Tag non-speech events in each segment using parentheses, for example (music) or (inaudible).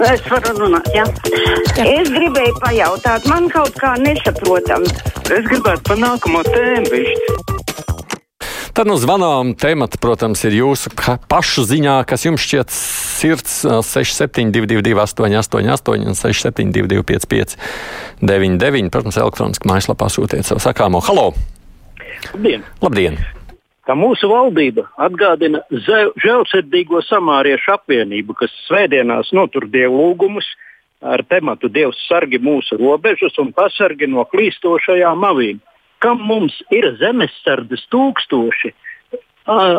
Es varu runāt, jā. Es gribēju pajautāt, man kaut kā nesaprotam. Es gribētu par nākamo tēmu višķi. Tad nu zvanām temata, protams, ir jūsu pašu ziņā, kas jums šķiet sirds 6722, 888, un 672, 559, protams, elektroniski mājaslapā sūtiet savu sakāmo. Halo! Labdien! Labdien. Ka mūsu valdība atgādina žēlsirdīgo samāriešu apvienību, kas svētdienās notur dievu lūgumus ar tematu Dievs sargi mūsu robežas un pasargi no klīstošajām avīm kam mums ir zemesardzes tūkstoši,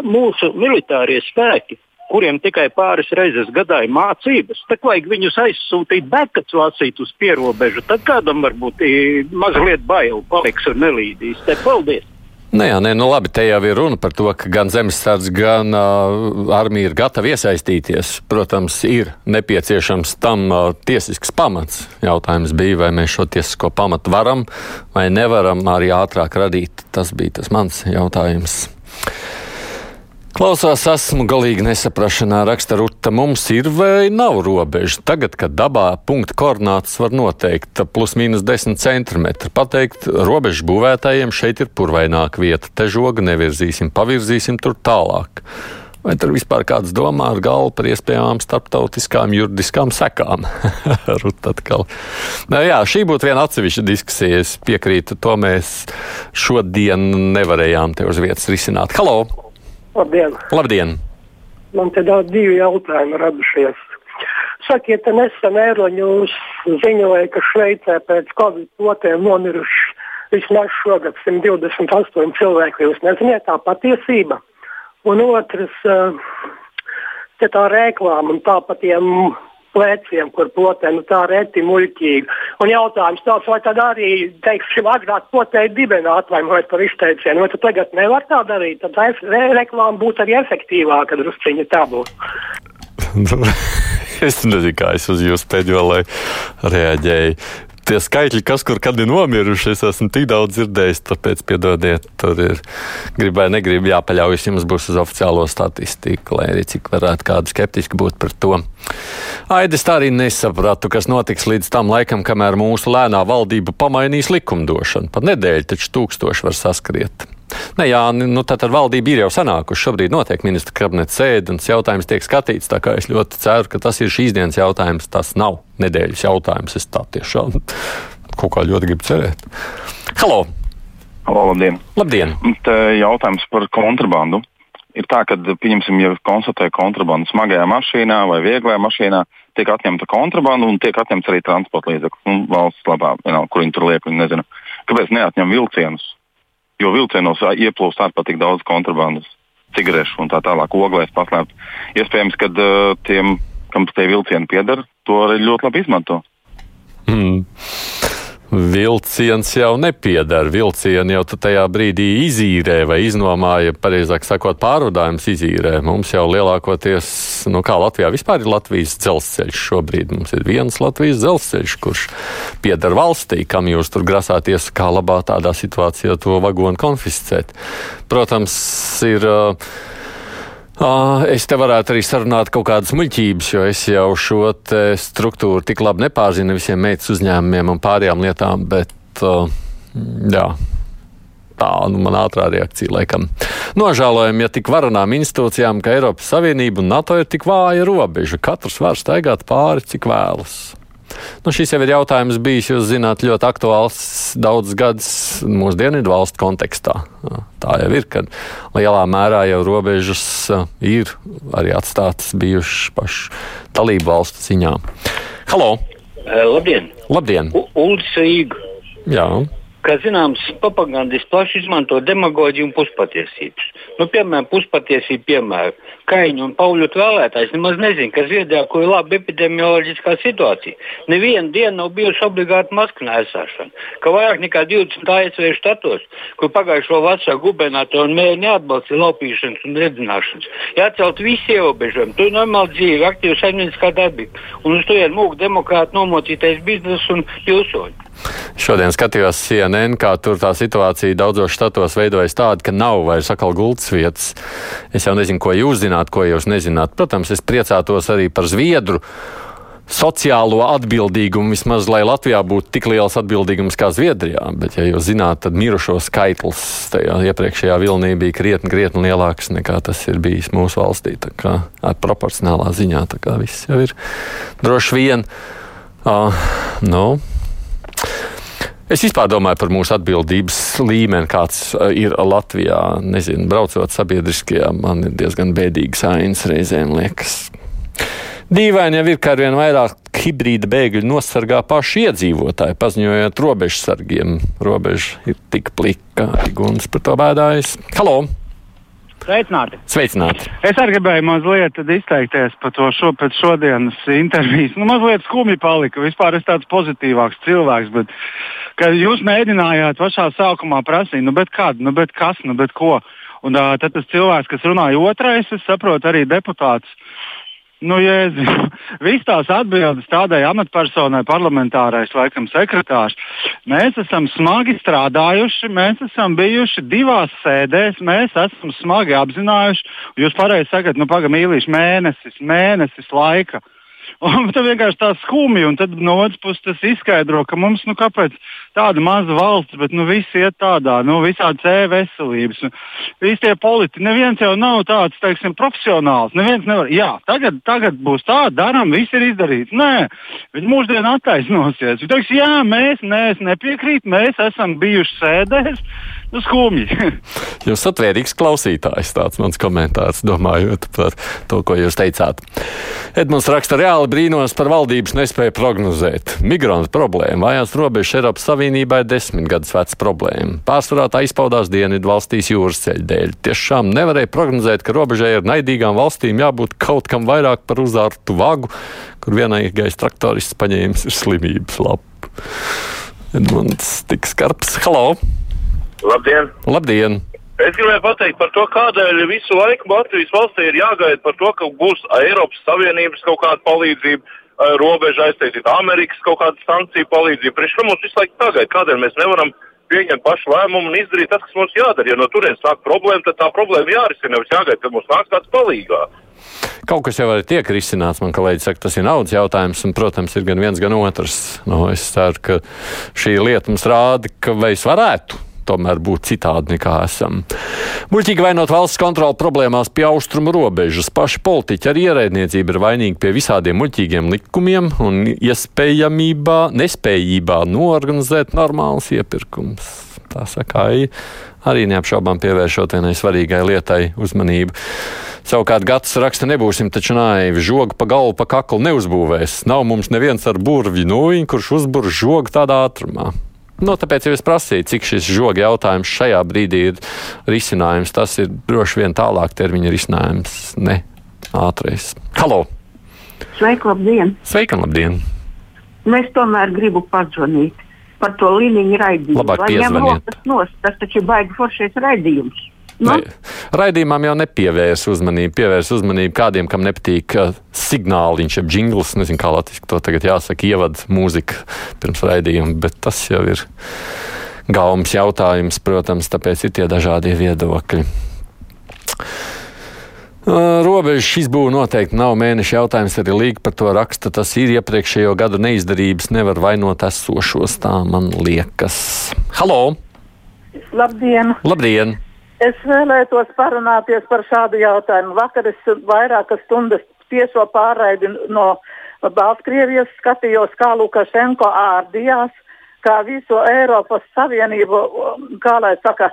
mūsu militārie spēki, kuriem tikai pāris reizes gadā ir mācības, tad vajag viņus aizsūtīt bekats lasīt uz pierobežu. Tad kādam varbūt mazliet bail paliks un nelīdīs. Te paldies! Nē, jā, nē, nu labi, te jau ir runa par to, ka gan zemesardze, gan uh, armija ir gatava iesaistīties. Protams, ir nepieciešams tam uh, tiesisks pamats. Jautājums bija, vai mēs šo tiesisko pamatu varam vai nevaram arī ātrāk radīt. Tas bija tas mans jautājums. Klausās, esmu galīgi nesaprašanā, raksta Ruta. Mums ir vai nav robeža. Tagad, kad dabā punkta koordinātas var noteikt plus mīnus 10 cm, pateikt robežu būvētājiem šeit ir purvaināka vieta, te žoga nevirzīsim, pavirzīsim tur tālāk. Vai tur vispār kāds domā ar galvu par iespējamām starptautiskām juridiskām sekām? (laughs) Ruta atkal. Nu, jā, šī būtu viena atsevišķa diskusija. Es piekrītu, to mēs šodien nevarējām te uz vietas risināt. Halo! Labdien! Labdien. Man te daudz divi jautājumi radušies. Sakiet, nesen Eiroņūs ziņoja, ka Šveicē pēc Covid potiem nomiruši vismaz šogad 128 cilvēki. Jūs nezināt, tā patiesība. Un otrs, te tā reklāma un tāpat tiem pleciem, kur potē nu, tā reti muļķīgi. Un jautājums tāds, vai tad arī, teiksim, agrāk potēji dibenā atvainojot par izteicienu, vai tad tagad nevar tā darīt, tad re reklāma būtu arī efektīvāka, drusciņa tā būtu. (laughs) es nezinu, kā es uz jūsu pēdējo reaģēju tie skaitļi, kas kur kad ir nomiruši, es esmu tik daudz dzirdējis, tāpēc piedodiet, tur ir gribēju, negribu jāpaļaujas, jums būs uz oficiālo statistiku, lai arī cik varētu kādu skeptiski būt par to. Aidis tā arī nesapratu, kas notiks līdz tam laikam, kamēr mūsu lēnā valdība pamainīs likumdošanu. Pat nedēļu taču tūkstoši var saskriet. Nē, jā, nu, tā tad valdība ir jau sanākusi. Šobrīd notiek ministra kabineta sēde, un tas jautājums tiek skatīts. Tā kā es ļoti ceru, ka tas ir šīs dienas jautājums. Tas nav nedēļas jautājums. Es tā tiešām kaut kā ļoti gribu cerēt. Halo! Halo, labdien! labdien. Te jautājums par kontrabandu. Ir tā, ka, pieņemsim, ja konstatē kontrabandu smagajā mašīnā vai vieglajā mašīnā, tiek atņemta kontrabanda un tiek atņemts arī transporta līdzeklis. Nu, valsts labā, vienalga, kur viņi tur liek, viņi nezina. Kāpēc neatņem vilcienus? Jo vilcienos ieplūst ārkārtīgi daudz kontrabandas, cigarešu un tā tālāk, oglēs paslēpt. Iespējams, ka uh, tiem, kam tie vilcieni pieder, to arī ļoti labi izmanto. Mm vilciens jau nepiedara. Vilcienu jau tajā brīdī izīrē vai iznomāja, pareizāk sakot, pārvadājums izīrē. Mums jau lielākoties, nu kā Latvijā vispār ir Latvijas dzelzceļš šobrīd. Mums ir viens Latvijas dzelzceļš, kurš piedara valstī, kam jūs tur grasāties, kā labā tādā situācijā to vagonu konfiscēt. Protams, ir. Uh, Es te varētu arī sarunāt kaut kādas muļķības, jo es jau šo struktūru tik labi nepārzinu visiem meitas uzņēmumiem un pārējām lietām, bet jā. Tā nu, man ātrā reakcija, laikam. Nožēlojam, ja tik varanām institūcijām, ka Eiropas Savienība un NATO ir tik vāja robeža. Katrs var staigāt pāri, cik vēlas. Nu, šis jau ir jautājums bijis, jūs zināt, ļoti aktuāls daudzus gadus mūsu dienvidu valstu kontekstā. Tā jau ir, ka lielā mērā jau robežas ir arī atstātas bijušas pašu dalību valstu ziņā. Halo! Labdien! Labdien! Ulris Rīga! Jā. Kā zināms, propagandisti plaši izmanto demagoģiju un puspatiesības. Nu, piemēram, puspatiesību piemēru. Kaņu un Pauļu vēlētājs nemaz nezina, ka Zviedrijā, kur ir laba epidemioloģiskā situācija, neviena diena nav bijusi obligāta masku nēsāšana. Ka vairāk nekā 20 ASV štatos, kur pagājušo vasaru gubernatori un mēri neatbalstīja laupīšanas un redzināšanas, jāatcelt visi ierobežojumi. Tur ir normāli dzīve, aktīva saimnieciskā darbība. Un uz to ir mūku demokrāti nomocītais biznesa un pilsoņi. Šodien skatījos CNN, kā tur tā situācija daudzos štatos veidojas tāda, ka nav vairs atkal gultas vietas. Es jau nezinu, ko jūs zināt, ko jūs nezināt. Protams, es priecātos arī par Zviedru sociālo atbildīgumu, vismaz lai Latvijā būtu tik liels atbildīgums kā Zviedrijā. Bet, ja jūs zināt, tad mirušo skaitlis tajā iepriekšējā vilnī bija krietni, krietni lielāks nekā tas ir bijis mūsu valstī. Tā kā ar proporcionālā ziņā kā viss jau ir droši vien. Uh, nu, Es vispār domāju par mūsu atbildības līmeni, kāds ir Latvijā. Nezinu, braucot sabiedriskajā, man ir diezgan bēdīgs ainas reizēm liekas. Dīvaini jau ir, ka arvien vairāk hibrīda bēgļu nosargā paši iedzīvotāji, paziņojot robežsargiem. Robeža ir tik plika, Guns par to bēdājas. Halo! Sveicināti! Sveicināti! Es arī gribēju mazliet izteikties par to šo, pēc šodienas intervijas. Nu, mazliet skumji palika. Vispār es tāds pozitīvāks cilvēks, bet kad jūs mēģinājāt pašā sākumā prasīt, nu, bet kad, nu, bet kas, nu, bet ko. Un uh, tad tas cilvēks, kas runāja otrais, es saprotu, arī deputāts. Nu, jēzi, (laughs) viss tās atbildes tādai amatpersonai, parlamentārais, laikam, sekretārs. Mēs esam smagi strādājuši, mēs esam bijuši divās sēdēs, mēs esam smagi apzinājuši. Jūs pareizi sakat, nu, pagaidi, mīlīši, mēnesis, mēnesis laika. Un tad vienkārši tā skumji, un tad no otras puses tas izskaidro, ka mums, nu, kāpēc tāda maza valsts, bet, nu, viss iet tādā, nu, visādi C veselības, visi tie politiķi, neviens jau nav tāds, teiksim, profesionāls, neviens nevar, jā, tagad, tagad būs tā, daram, viss ir izdarīts. Nē, viņi mūždien attaisnosies. Viņi teiks, jā, mēs, nē, es nepiekrītu, mēs esam bijuši sēdēs, nu, skumji. (laughs) jūs esat vērīgs klausītājs, tāds mans komentārs, domājot par to, ko jūs teicāt. Edmunds raksta reāli brīnos par valdības nespēju prognozēt. Migrantu problēma, vājās robežas Eiropas Savienībā ir desmit gadus veca problēma. Pārsvarā tā izpaudās dienvidu valstīs jūras ceļu dēļ. Tiešām nevarēja prognozēt, ka robežai ar naidīgām valstīm jābūt kaut kam vairāk par uzārtu vagu, kur vienīgais traktorists paņēmis ir slimības lapu. Edmunds tik skarbs. Halo! Labdien! Labdien! Es gribēju pateikt par to, kādēļ visu laiku Latvijas valstī ir jāgaida par to, ka būs Eiropas Savienības kaut kāda palīdzība, robeža aiztaisīt Amerikas kaut kāda sankciju palīdzību. Priekš kam mums visu laiku tagad? Kādēļ mēs nevaram pieņemt pašu lēmumu un izdarīt tas, kas mums jādara? Ja no turienes nāk problēma, tad tā problēma jārisina, nevis jāgaida, kad mums nāks kāds palīgā. Kaut kas jau arī tiek risināts. Man kolēģis saka, tas ir naudas jautājums, un, protams, ir gan viens, gan otrs. Nu, es ceru, ka šī lieta mums rāda, ka mēs varētu tomēr būt citādi nekā esam. Muļķīgi vainot valsts kontroli problēmās pie austrumu robežas. Paši politiķi ar ierēdniecību ir vainīgi pie visādiem muļķīgiem likumiem un iespējamībā, nespējībā norganizēt normāls iepirkums. Tā saka, arī neapšaubām pievēršot vienai svarīgai lietai uzmanību. Savukārt gads raksta, nebūsim taču naivi. Žogu pa galvu, pa kaklu neuzbūvēs. Nav mums neviens ar burvju nūjiņu, kurš uzbūr žogu tādā ātrumā. Nu, tāpēc jau es prasīju, cik šis žoga jautājums šajā brīdī ir risinājums. Tas ir droši vien tālāk termiņa risinājums, ne ātrais. Halo! Sveiki, labdien! Sveika, labdien! Nu, es tomēr gribu pazvanīt par to līniju raidījumu. Labāk piezvaniet. tas taču ir baigi foršais raidījums. Nu, Ne, raidījumam jau nepievērs uzmanību, pievērs uzmanību kādiem, kam nepatīk uh, signāliņš, jeb jingls, nezinu, kā latviešu to tagad jāsaka, ievad mūzika pirms raidījuma, bet tas jau ir gaumas jautājums, protams, tāpēc ir tie dažādie viedokļi. Uh, Robežas izbūve noteikti nav mēneša jautājums. Arī Līga par to raksta. Tas ir iepriekšējo gadu neizdarības, nevar vainot esošos. Tā man liekas. Halo! Labdien! Labdien! Es vēlētos parunāties par šādu jautājumu. Vakar es vairākas stundas tieso pārraidi no Baltkrievijas skatījos, kā Lukašenko ārdījās, kā visu Eiropas Savienību, kā lai saka,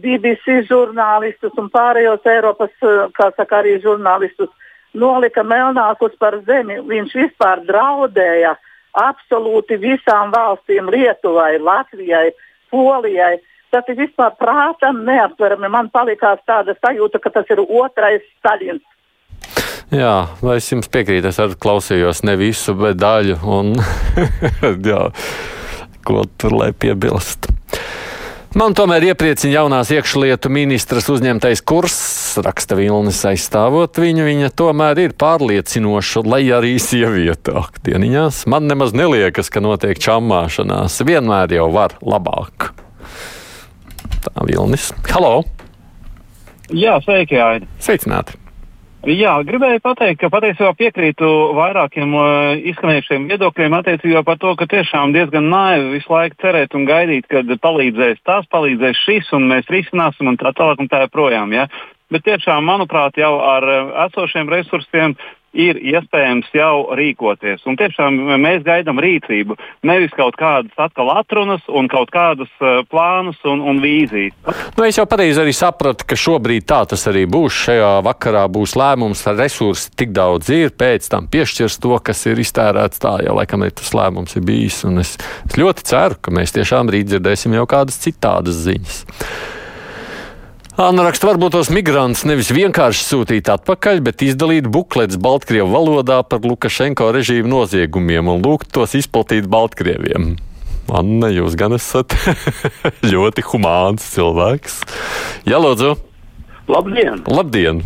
BBC žurnālistus un pārējos Eiropas, kā saka, arī žurnālistus nolika melnākus par zemi. Viņš vispār draudēja absolūti visām valstīm, Lietuvai, Latvijai, Polijai. Tas ir vispār prātam neaptverami. Man palikās tāda sajūta, ka tas ir otrais Staļins. Jā, lai es jums piekrītu, es arī klausījos ne visu, bet daļu. Un, (laughs) jā, ko tur lai piebilst? Man tomēr iepriecina jaunās iekšlietu ministras uzņemtais kurs, raksta Vilnis aizstāvot viņu. Viņa tomēr ir pārliecinoša, lai arī sieviete aktieniņās. Man nemaz neliekas, ka notiek čammāšanās. Vienmēr jau var labāk. Tā Vilnis. Halo! Jā, sveiki, Aidi. Sveicināti! Jā, gribēju pateikt, ka patiesībā piekrītu vairākiem uh, izskanējušiem viedokļiem attiecībā par to, ka tiešām diezgan naivi visu laiku cerēt un gaidīt, kad palīdzēs tas, palīdzēs šis un mēs risināsim un tā tālāk un tā joprojām. Ja? Bet tiešām, manuprāt, jau ar uh, esošiem resursiem ir iespējams jau rīkoties. Un tiešām mēs gaidām rīcību, nevis kaut kādas atkal atrunas un kaut kādus uh, plānus un, un vīzijas. Nu, es jau pareizi arī sapratu, ka šobrīd tā tas arī būs. Šajā vakarā būs lēmums, ar resursi tik daudz ir, pēc tam piešķirs to, kas ir iztērēts. Tā jau laikam ir tas lēmums ir bijis. Es, es ļoti ceru, ka mēs tiešām rīt dzirdēsim jau kādas citādas ziņas. Anna raksta, varbūt tos migrantus nevis vienkārši sūtīt atpakaļ, bet izdalīt bukletes Baltkrievu valodā par Lukašenko režīmu noziegumiem un lūgt tos izplatīt Baltkrieviem. Anna, jūs gan esat (laughs) ļoti humāns cilvēks. Jā, lūdzu. Labdien! Labdien!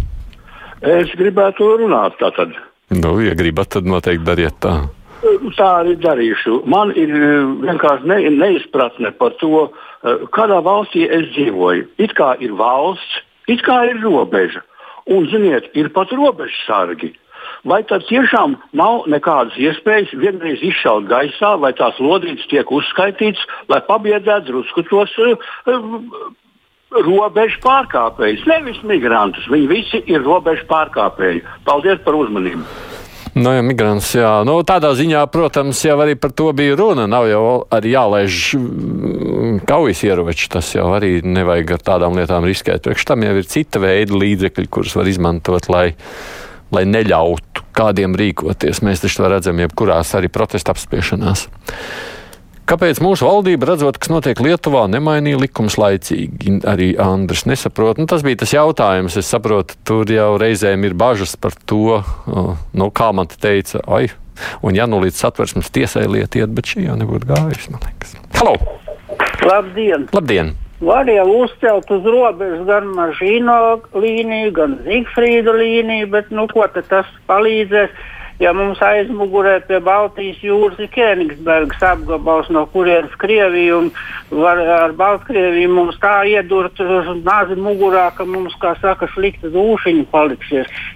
Es gribētu runāt tātad. Nu, ja gribat, tad noteikti dariet tā. Tā arī darīšu. Man ir vienkārši ne, neizpratne par to, kādā valstī es dzīvoju. It kā ir valsts, it kā ir robeža. Un, ziniet, ir pat robežsargi. Vai tad tiešām nav nekādas iespējas vienreiz izšaut gaisā, vai tās lodītes tiek uzskaitītas, lai pabiedētu drusku tos uh, robežu pārkāpējus, nevis migrantus. Viņi visi ir robežu pārkāpēji. Paldies par uzmanību! Nu, ja migrants, jā. Nu, tādā ziņā, protams, jau arī par to bija runa. Nav jau arī jālaiž kaujas ieroči. Tas jau arī nevajag ar tādām lietām riskēt. Priekš tam jau ir cita veida līdzekļi, kurus var izmantot, lai, lai neļautu kādiem rīkoties. Mēs taču redzam, jebkurās arī protesta apspiešanās. Kāpēc mūsu valdība, redzot, kas notiek Lietuvā, nemainīja likumus laicīgi? Arī Andris nesaprot. Nu, tas bija tas jautājums. Es saprotu, tur jau reizēm ir bažas par to, nu, kā man te teica, ai, un ja nu līdz satversmes tiesai lieta iet, bet šī jau nebūtu gājusi, man liekas. Halo! Labdien! Labdien! Var jau uzcelt uz robežas gan mašīnu līniju, gan Zigfrīdu līniju, bet nu, ko tas palīdzēs? Ja mums aizmugurē pie Baltijas jūras ir Kēnigsbergas apgabals, no kurienes Krievija un var, ar Baltkrieviju mums tā iedurt nāzi mugurā, ka mums, kā saka, slikta dūšiņa paliksies.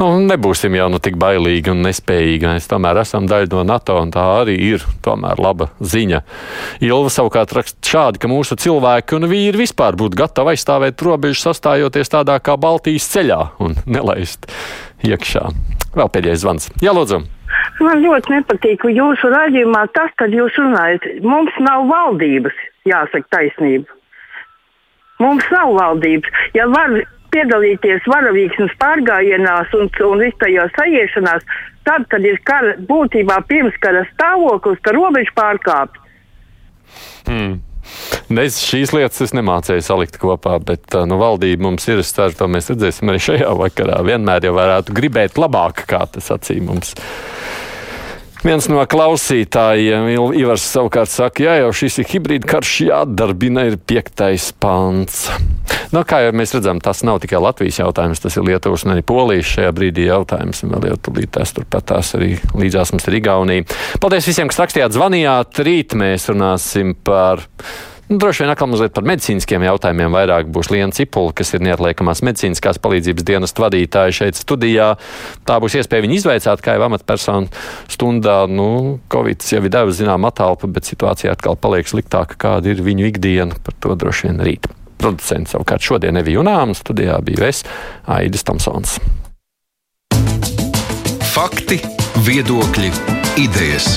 Nu, nebūsim jau nu tik bailīgi un nespējīgi. Mēs tomēr esam daļa no NATO, un tā arī ir laba ziņa. Ilva savukārt raksta šādi, ka mūsu cilvēki un vīri vispār būtu gatavi aizstāvēt robežu, sastājoties tādā kā Baltijas ceļā un nelaist iekšā. Vēl pēdējais zvans. Jā, lūdzu! Man ļoti nepatīk jūsu raidījumā tas, kad jūs runājat. Mums nav valdības, jāsaka taisnība. Mums nav valdības. Ja var piedalīties varavīksnes pārgājienās un, un vistajās sajiešanās, tad, kad ir kara, būtībā pirms kara stāvoklis, ka robežu pārkāpt. Hmm. Es šīs lietas es nemācīju salikt kopā, bet nu, valdība mums ir. Ceru, to mēs redzēsim arī šajā vakarā. Vienmēr jau varētu gribēt labāk, kā tas acīm mums. Viens no klausītājiem, Ivars, savukārt saka, jā, jau šis ir hibrīda karš, jādarbina, ir piektais pants. Nu, kā jau mēs redzam, tas nav tikai Latvijas jautājums, tas ir Lietuvas un arī Polijas šajā brīdī jautājums. Vēl jau tūlīt tās turpat tās arī līdzās mums ir Igaunija. Paldies visiem, kas rakstījāt, zvanījāt. Rīt mēs runāsim par droši vien atkal mazliet par medicīniskiem jautājumiem. Vairāk būs Liena Cipula, kas ir neatliekamās medicīniskās palīdzības dienas vadītāja šeit studijā. Tā būs iespēja viņu izveicāt kā jau amatpersonu stundā. Nu, Covid jau ir devis zinām atalpu, bet situācija atkal paliek sliktāka, kāda ir viņu ikdiena. Par to droši vien rīt. Producents savukārt šodien nebija Junām, studijā bija es, Aidis Tomsons. Fakti, viedokļi, idejas.